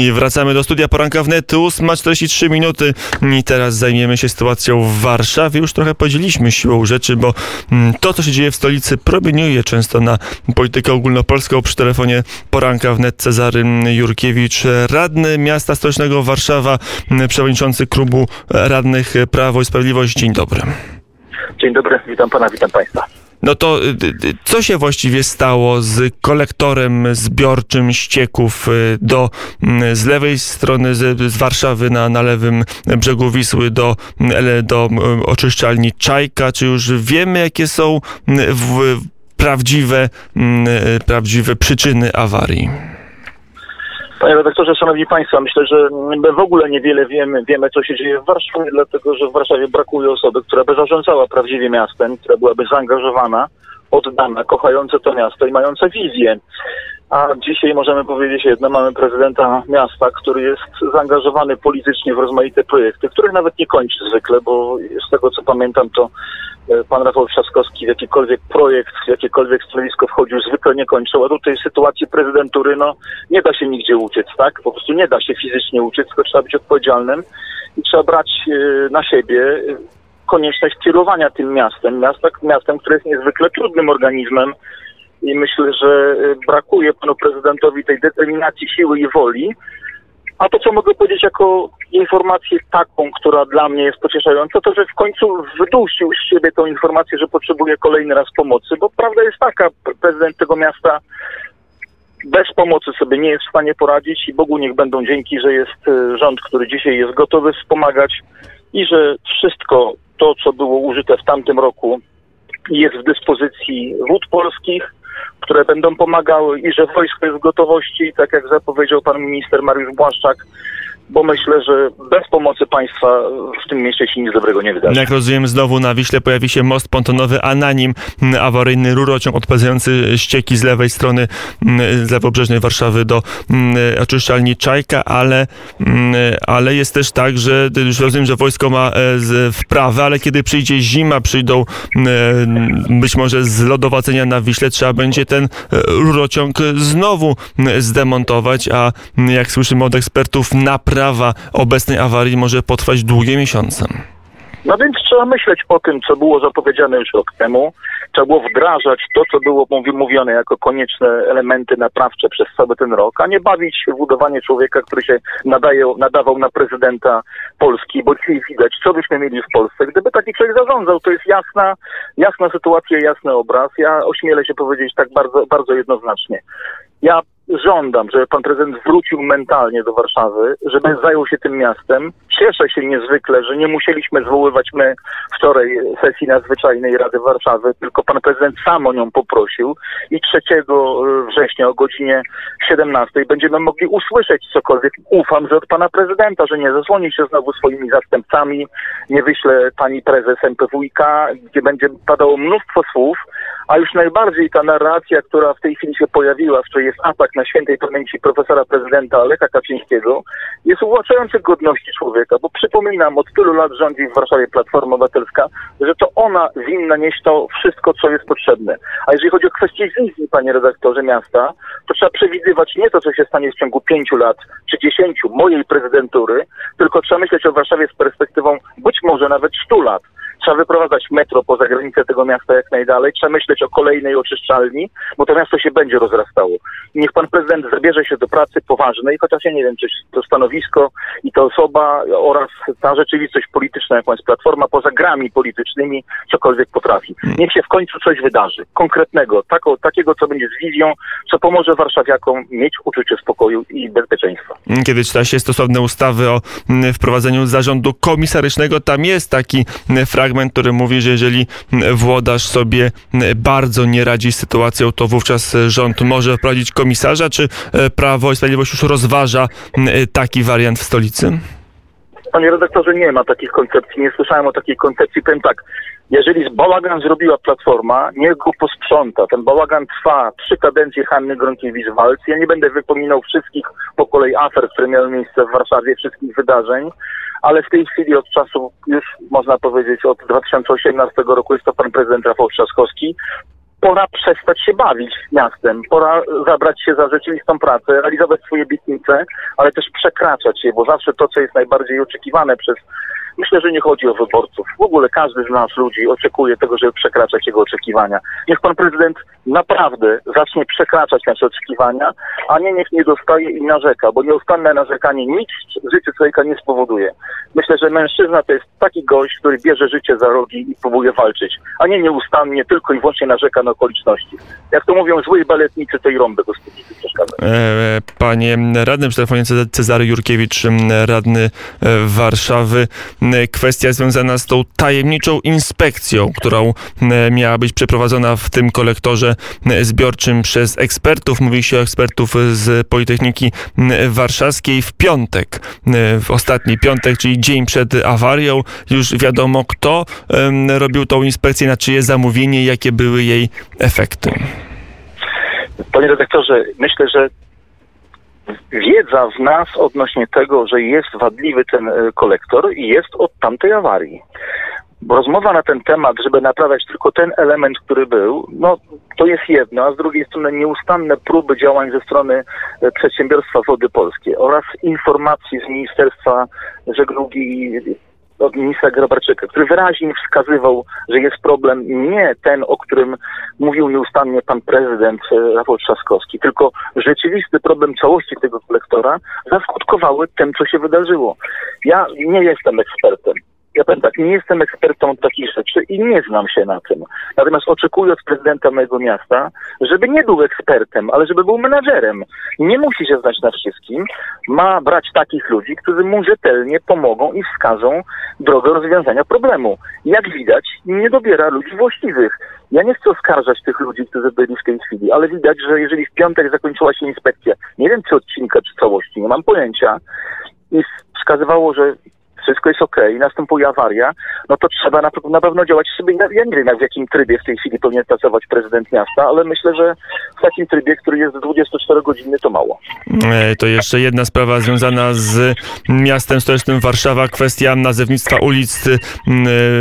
I wracamy do studia poranka wnet, 8.43 minuty i teraz zajmiemy się sytuacją w Warszawie. Już trochę podzieliśmy siłą rzeczy, bo mm, to, co się dzieje w stolicy, promieniuje często na politykę ogólnopolską. Przy telefonie poranka wnet Cezary Jurkiewicz, radny miasta stołecznego Warszawa, mm, przewodniczący klubu radnych Prawo i Sprawiedliwość. Dzień dobry. Dzień dobry, witam pana, witam państwa. No to y, y, co się właściwie stało z kolektorem zbiorczym ścieków y, do, mm, z lewej strony z, z Warszawy na, na lewym brzegu Wisły do, do oczyszczalni Czajka? Czy już wiemy, jakie są w, prawdziwe, prawdziwe przyczyny awarii? Panie redaktorze, szanowni państwo, myślę, że my w ogóle niewiele wiemy, wiemy co się dzieje w Warszawie, dlatego że w Warszawie brakuje osoby, która by zarządzała prawdziwie miastem, która byłaby zaangażowana, oddana, kochająca to miasto i mająca wizję. A dzisiaj możemy powiedzieć jedno, mamy prezydenta miasta, który jest zaangażowany politycznie w rozmaite projekty, których nawet nie kończy zwykle, bo z tego co pamiętam, to e, pan Rafał Trzaskowski w jakikolwiek projekt, w jakiekolwiek stanowisko wchodził, zwykle nie kończył, a tutaj w sytuacji prezydentury, no nie da się nigdzie uciec, tak? Po prostu nie da się fizycznie uciec, tylko trzeba być odpowiedzialnym i trzeba brać e, na siebie konieczność kierowania tym miastem, miastem, miastem, które jest niezwykle trudnym organizmem, i myślę, że y, brakuje panu prezydentowi tej determinacji, siły i woli. A to, co mogę powiedzieć jako informację taką, która dla mnie jest pocieszająca, to, że w końcu wydusił z siebie tą informację, że potrzebuje kolejny raz pomocy, bo prawda jest taka, prezydent tego miasta bez pomocy sobie nie jest w stanie poradzić i Bogu niech będą dzięki, że jest y, rząd, który dzisiaj jest gotowy wspomagać i że wszystko to, co było użyte w tamtym roku jest w dyspozycji wód polskich, które będą pomagały i że wojsko jest w gotowości, tak jak zapowiedział pan minister Mariusz Błaszczak, bo myślę, że bez pomocy państwa w tym mieście się nic dobrego nie wydarzy. Jak rozumiem, znowu na Wiśle pojawi się most pontonowy, a na nim awaryjny rurociąg odpędzający ścieki z lewej strony z lewobrzeżnej Warszawy do oczyszczalni Czajka, ale, ale jest też tak, że już rozumiem, że wojsko ma e, wprawę, ale kiedy przyjdzie zima, przyjdą być może z lodowacenia na Wiśle, trzeba będzie ten e, rurociąg znowu zdemontować, a jak słyszymy od ekspertów, naprawdę naprawa obecnej awarii może potrwać długie miesiące. No więc trzeba myśleć o tym, co było zapowiedziane już rok temu. Trzeba było wdrażać to, co było mówione jako konieczne elementy naprawcze przez cały ten rok, a nie bawić się w budowanie człowieka, który się nadaje, nadawał na prezydenta Polski, bo dzisiaj widać, co byśmy mieli w Polsce, gdyby taki człowiek zarządzał. To jest jasna, jasna sytuacja, jasny obraz. Ja ośmielę się powiedzieć tak bardzo, bardzo jednoznacznie. Ja żądam, żeby pan prezydent wrócił mentalnie do Warszawy, żeby zajął się tym miastem. Cieszę się niezwykle, że nie musieliśmy zwoływać my wczoraj sesji nadzwyczajnej Rady Warszawy, tylko pan prezydent sam o nią poprosił i 3 września o godzinie 17 będziemy mogli usłyszeć cokolwiek. Ufam, że od pana prezydenta, że nie zasłoni się znowu swoimi zastępcami, nie wyśle pani prezes MPWiK, gdzie będzie padało mnóstwo słów, a już najbardziej ta narracja, która w tej chwili się pojawiła, w której jest atak na świętej pamięci profesora prezydenta Lecha Kaczyńskiego, jest uwłaczający godności człowieka, bo przypominam, od tylu lat rządzi w Warszawie Platforma Obywatelska, że to ona winna nieść to wszystko, co jest potrzebne. A jeżeli chodzi o kwestię wizji, panie redaktorze miasta, to trzeba przewidywać nie to, co się stanie w ciągu pięciu lat czy dziesięciu mojej prezydentury, tylko trzeba myśleć o Warszawie z perspektywą być może nawet stu lat. Trzeba wyprowadzać metro poza granicę tego miasta jak najdalej. Trzeba myśleć o kolejnej oczyszczalni, bo to miasto się będzie rozrastało. niech pan prezydent zabierze się do pracy poważnej, chociaż ja nie wiem, czy to stanowisko i ta osoba oraz ta rzeczywistość polityczna, jaką jest Platforma, poza grami politycznymi, cokolwiek potrafi. Niech się w końcu coś wydarzy, konkretnego, tako, takiego, co będzie z wizją, co pomoże warszawiakom mieć uczucie spokoju i bezpieczeństwa. Kiedy czyta się stosowne ustawy o mm, wprowadzeniu zarządu komisarycznego, tam jest taki mm, fragment fragment, który mówi, że jeżeli włodarz sobie bardzo nie radzi z sytuacją, to wówczas rząd może wprowadzić komisarza. Czy Prawo i Sprawiedliwość już rozważa taki wariant w stolicy? Panie redaktorze, nie ma takich koncepcji. Nie słyszałem o takiej koncepcji. Powiem tak, jeżeli bałagan zrobiła Platforma, niech go posprząta. Ten bałagan trwa trzy kadencje Hanny Gronkiewicz-Walc. Ja nie będę wypominał wszystkich po kolei afer, które miały miejsce w Warszawie, wszystkich wydarzeń ale w tej chwili od czasu, już można powiedzieć od 2018 roku jest to pan prezydent Rafał Trzaskowski, pora przestać się bawić miastem, pora zabrać się za rzeczywistą pracę, realizować swoje obietnice, ale też przekraczać je, bo zawsze to, co jest najbardziej oczekiwane przez Myślę, że nie chodzi o wyborców. W ogóle każdy z nas ludzi oczekuje tego, żeby przekraczać jego oczekiwania. Niech pan prezydent naprawdę zacznie przekraczać nasze oczekiwania, a nie niech nie dostaje i narzeka, bo nieustanne narzekanie nic w życiu człowieka nie spowoduje. Myślę, że mężczyzna to jest taki gość, który bierze życie za rogi i próbuje walczyć, a nie nieustannie tylko i wyłącznie narzeka na okoliczności. Jak to mówią złej baletnicy, tej rąby przeszkadza. E, panie radny przy telefonie Cezary Jurkiewicz, radny e, Warszawy. Kwestia związana z tą tajemniczą inspekcją, którą miała być przeprowadzona w tym kolektorze zbiorczym przez ekspertów. Mówi się o ekspertów z Politechniki Warszawskiej w piątek, w ostatni piątek, czyli dzień przed awarią. Już wiadomo, kto robił tą inspekcję, na czyje zamówienie, jakie były jej efekty. Panie redaktorze, myślę, że wiedza w nas odnośnie tego, że jest wadliwy ten e, kolektor jest od tamtej awarii. Bo rozmowa na ten temat, żeby naprawiać tylko ten element, który był, no to jest jedno, a z drugiej strony nieustanne próby działań ze strony e, przedsiębiorstwa Wody Polskie oraz informacji z Ministerstwa Żeglugi od ministra Grabarczyka, który wyraźnie wskazywał, że jest problem nie ten, o którym mówił nieustannie pan prezydent e, Rafał Trzaskowski, tylko rzeczywisty problem całości tego kolektora zaskutkowały tym, co się wydarzyło. Ja nie jestem ekspertem. Ja powiem tak, nie jestem ekspertą takich rzeczy i nie znam się na tym. Natomiast oczekuję od prezydenta mojego miasta, żeby nie był ekspertem, ale żeby był menadżerem. Nie musi się znać na wszystkim. Ma brać takich ludzi, którzy mu rzetelnie pomogą i wskażą drogę rozwiązania problemu. Jak widać, nie dobiera ludzi właściwych. Ja nie chcę oskarżać tych ludzi, którzy byli w tej chwili, ale widać, że jeżeli w piątek zakończyła się inspekcja, nie wiem czy odcinka, czy całości, nie mam pojęcia, i wskazywało, że wszystko jest ok, następuje awaria, no to trzeba na, na pewno działać sobie. Ja, nie wiem, w jakim trybie w tej chwili powinien pracować prezydent miasta, ale myślę, że w takim trybie, który jest 24 godziny, to mało. E, to jeszcze jedna sprawa związana z miastem stołecznym Warszawa, kwestia nazewnictwa ulic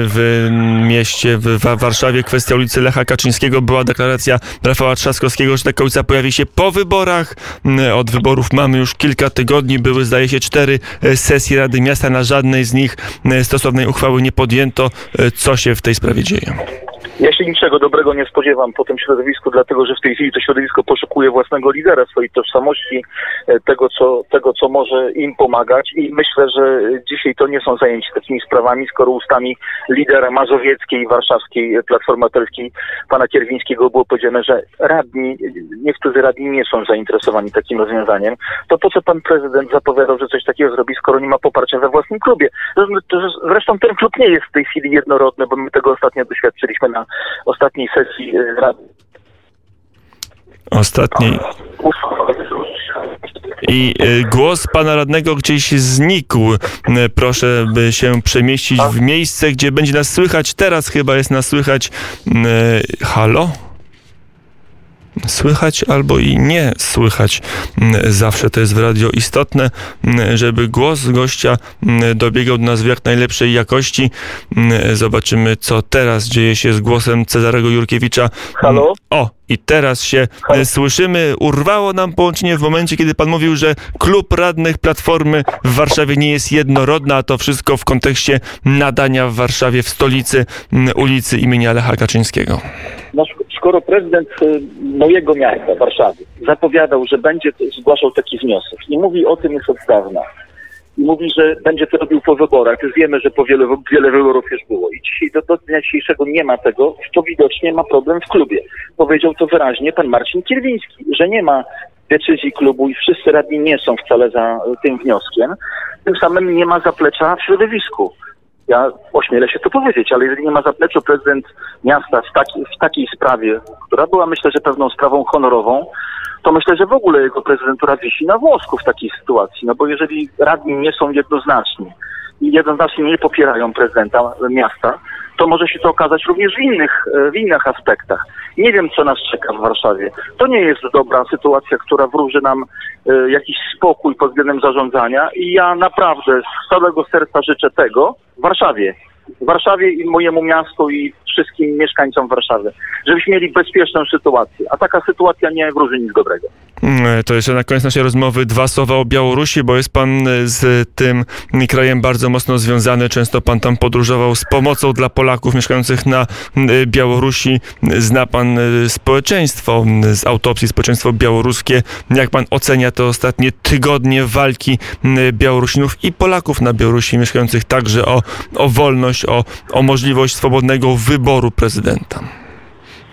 w mieście, w Warszawie, kwestia ulicy Lecha Kaczyńskiego. Była deklaracja Rafała Trzaskowskiego, że taka ulica pojawi się po wyborach. Od wyborów mamy już kilka tygodni, były zdaje się cztery e, sesje Rady Miasta, na żadnej żadnej z nich e, stosownej uchwały nie podjęto. E, co się w tej sprawie dzieje? Ja się niczego dobrego nie spodziewam po tym środowisku, dlatego że w tej chwili to środowisko poszukuje własnego lidera, swojej tożsamości, e, tego co, tego, co może im pomagać i myślę, że dzisiaj to nie są zajęci takimi sprawami, skoro ustami lidera mazowieckiej, warszawskiej Platformy pana Kierwińskiego było powiedziane, że radni, niektórzy radni nie są zainteresowani takim rozwiązaniem, to po co pan prezydent zapowiadał, że coś takiego zrobi, skoro nie ma poparcia we własnym klubie? Zresztą ten klub nie jest w tej chwili jednorodny, bo my tego ostatnio doświadczyliśmy na ostatniej sesji e, Rady. Ostatniej. I e, głos pana radnego gdzieś znikł. E, proszę, by się przemieścić w miejsce, gdzie będzie nas słychać. Teraz chyba jest nas słychać. Halo? Słychać albo i nie słychać. Mm, zawsze to jest w radio istotne, mm, żeby głos gościa mm, dobiegał do nas w jak najlepszej jakości. Zobaczymy, co teraz dzieje się z głosem Cezarego Jurkiewicza. Halo? O, i teraz się Halo? słyszymy. Urwało nam połączenie w momencie, kiedy pan mówił, że klub radnych Platformy w Warszawie nie jest jednorodna, a to wszystko w kontekście nadania w Warszawie, w stolicy ulicy imienia Lecha Kaczyńskiego skoro prezydent y, mojego miasta, Warszawy, zapowiadał, że będzie zgłaszał taki wniosek i mówi o tym już od dawna, i mówi, że będzie to robił po wyborach. Już wiemy, że po wiele, wiele wyborów już było. I dzisiaj do, do dnia dzisiejszego nie ma tego, to widocznie ma problem w klubie. Powiedział to wyraźnie pan Marcin Kierwiński, że nie ma decyzji klubu i wszyscy radni nie są wcale za tym wnioskiem. Tym samym nie ma zaplecza w środowisku. Ja ośmielę się to powiedzieć, ale jeżeli nie ma zapleczu prezydent miasta w, taki, w takiej sprawie, która była myślę, że pewną sprawą honorową, to myślę, że w ogóle jego prezydentura wisi na włosku w takiej sytuacji. No bo jeżeli radni nie są jednoznaczni i jednoznacznie nie popierają prezydenta miasta, to może się to okazać również w innych, e, w innych aspektach. Nie wiem, co nas czeka w Warszawie. To nie jest dobra sytuacja, która wróży nam e, jakiś spokój pod względem zarządzania i ja naprawdę z całego serca życzę tego w Warszawie. Warszawie i mojemu miastu i wszystkim mieszkańcom Warszawy, żebyśmy mieli bezpieczną sytuację, a taka sytuacja nie wróży nic dobrego. Mm, To jeszcze na koniec naszej rozmowy dwa słowa o Białorusi, bo jest pan e, z tym krajem bardzo mocno związany. Często pan tam podróżował z pomocą dla Polaków mieszkających na e, Białorusi. Zna pan e, społeczeństwo z autopsji, społeczeństwo białoruskie. Jak pan ocenia te ostatnie tygodnie walki Białorusinów i Polaków na Białorusi, mieszkających także o, o wolność, o, o możliwość swobodnego wyboru prezydenta?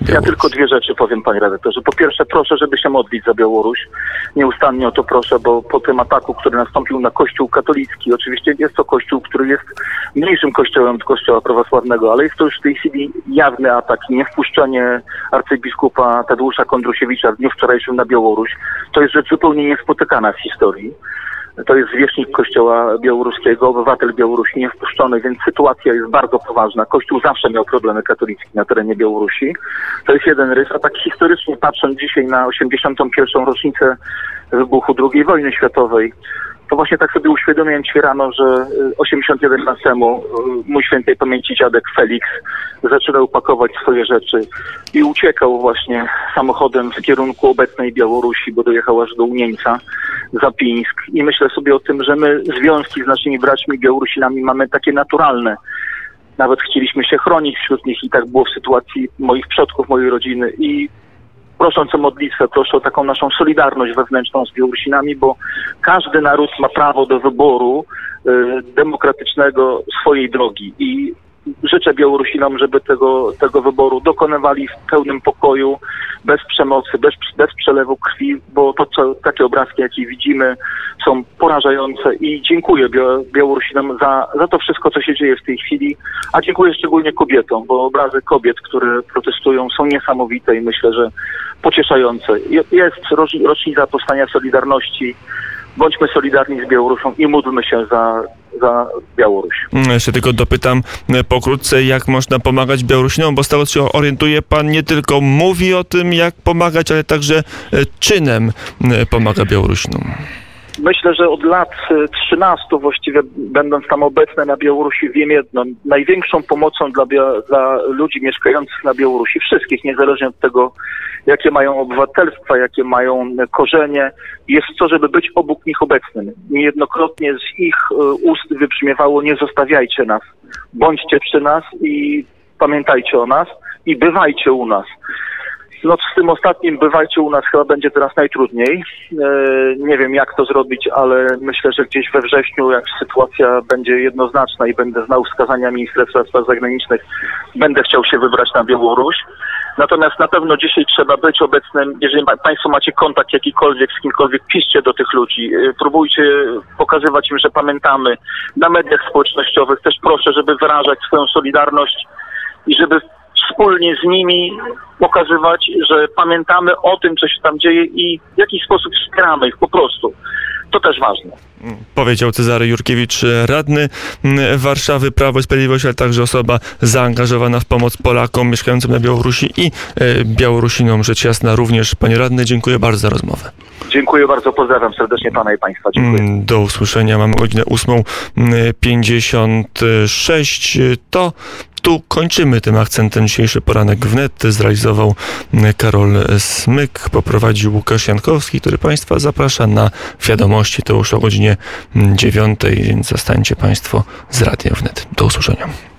Ja Białorusi. tylko dwie rzeczy powiem, panie redaktorze. Po pierwsze, proszę, żeby się modlić za Białoruś. Nieustannie o to proszę, bo po tym ataku, który nastąpił na Kościół katolicki, oczywiście jest to Kościół, który jest mniejszym kościołem od Kościoła prawosławnego, ale jest to już w tej chwili jawny atak i niewpuszczenie arcybiskupa Tadeusza Kondrusiewicza w dniu wczorajszym na Białoruś. To jest rzecz zupełnie niespotykana w historii. To jest zwierzchnik Kościoła białoruskiego, obywatel Białorusi niewpuszczony, więc sytuacja jest bardzo poważna. Kościół zawsze miał problemy katolickie na terenie Białorusi. To jest jeden rys, a tak historycznie patrząc dzisiaj na 81. rocznicę wybuchu II wojny światowej, to właśnie tak sobie uświadomiłem się rano, że y, 81 lat temu y, mój świętej pamięci dziadek Felix zaczynał pakować swoje rzeczy i uciekał właśnie samochodem w kierunku obecnej Białorusi, bo dojechał aż do Unieńca, Zapińsk. I myślę sobie o tym, że my związki z naszymi braćmi Białorusinami mamy takie naturalne. Nawet chcieliśmy się chronić wśród nich i tak było w sytuacji moich przodków, mojej rodziny. I prosząc o modlitwę, proszę o taką naszą solidarność wewnętrzną z Białorusinami, bo każdy naród ma prawo do wyboru y, demokratycznego swojej drogi. I życzę Białorusinom, żeby tego, tego wyboru dokonywali w pełnym pokoju, bez przemocy, bez, bez przelewu krwi, bo to co, takie obrazki, jakie widzimy, są porażające i dziękuję Bia- Białorusinom za, za to wszystko, co się dzieje w tej chwili, a dziękuję szczególnie kobietom, bo obrazy kobiet, które protestują są niesamowite i myślę, że pocieszające. Je- Jest roczni- rocznica powstania Solidarności, bądźmy solidarni z Białorusią i módlmy się za, za Białoruś. Mm, Jeszcze tylko dopytam e, pokrótce, jak można pomagać Białorusinom, bo z tego się orientuje, pan nie tylko mówi o tym, jak pomagać, ale także e, czynem e, pomaga Białorusinom. Myślę, że od lat y, 13 właściwie będąc tam obecny na Białorusi wiem jedno. Największą pomocą dla, dla ludzi mieszkających na Białorusi, wszystkich, niezależnie od tego, jakie mają obywatelstwa, jakie mają korzenie, jest to, żeby być obok nich obecnym. Niejednokrotnie z ich y, ust wybrzmiewało nie zostawiajcie nas, bądźcie przy nas i pamiętajcie o nas i bywajcie u nas. No z tym ostatnim bywajcie u nas chyba będzie teraz najtrudniej. E, nie wiem jak to zrobić, ale myślę, że gdzieś we wrześniu, jak sytuacja będzie jednoznaczna i będę znał wskazania Ministerstwa Spraw Zagranicznych, będę chciał się wybrać na Białoruś. Natomiast na pewno dzisiaj trzeba być obecnym. Jeżeli pa- Państwo macie kontakt jakikolwiek z kimkolwiek, piszcie do tych ludzi. E, Próbujcie pokazywać im, że pamiętamy. Na mediach społecznościowych też proszę, żeby wyrażać swoją solidarność i żeby wspólnie z nimi pokazywać, że pamiętamy o tym, co się tam dzieje i w jakiś sposób wspieramy ich po prostu. To też ważne. Powiedział Cezary Jurkiewicz, radny mm, Warszawy, Prawo i Sprawiedliwość, ale także osoba zaangażowana w pomoc Polakom mieszkającym na Białorusi i e, Białorusinom. Rzecz jasna również. Panie radny, dziękuję bardzo za rozmowę. Dziękuję bardzo, pozdrawiam serdecznie Pana i Państwa. Dziękuję. Mm, Do usłyszenia. Mamy godzinę 8.56. To tu kończymy tym akcentem dzisiejszy poranek wnet. Zrealizował mm, Karol Smyk, poprowadził Łukasz Jankowski, który Państwa zaprasza na wiadomości. To już o godzinie 9, więc zostańcie Państwo z Radiem Wnet. Do usłyszenia.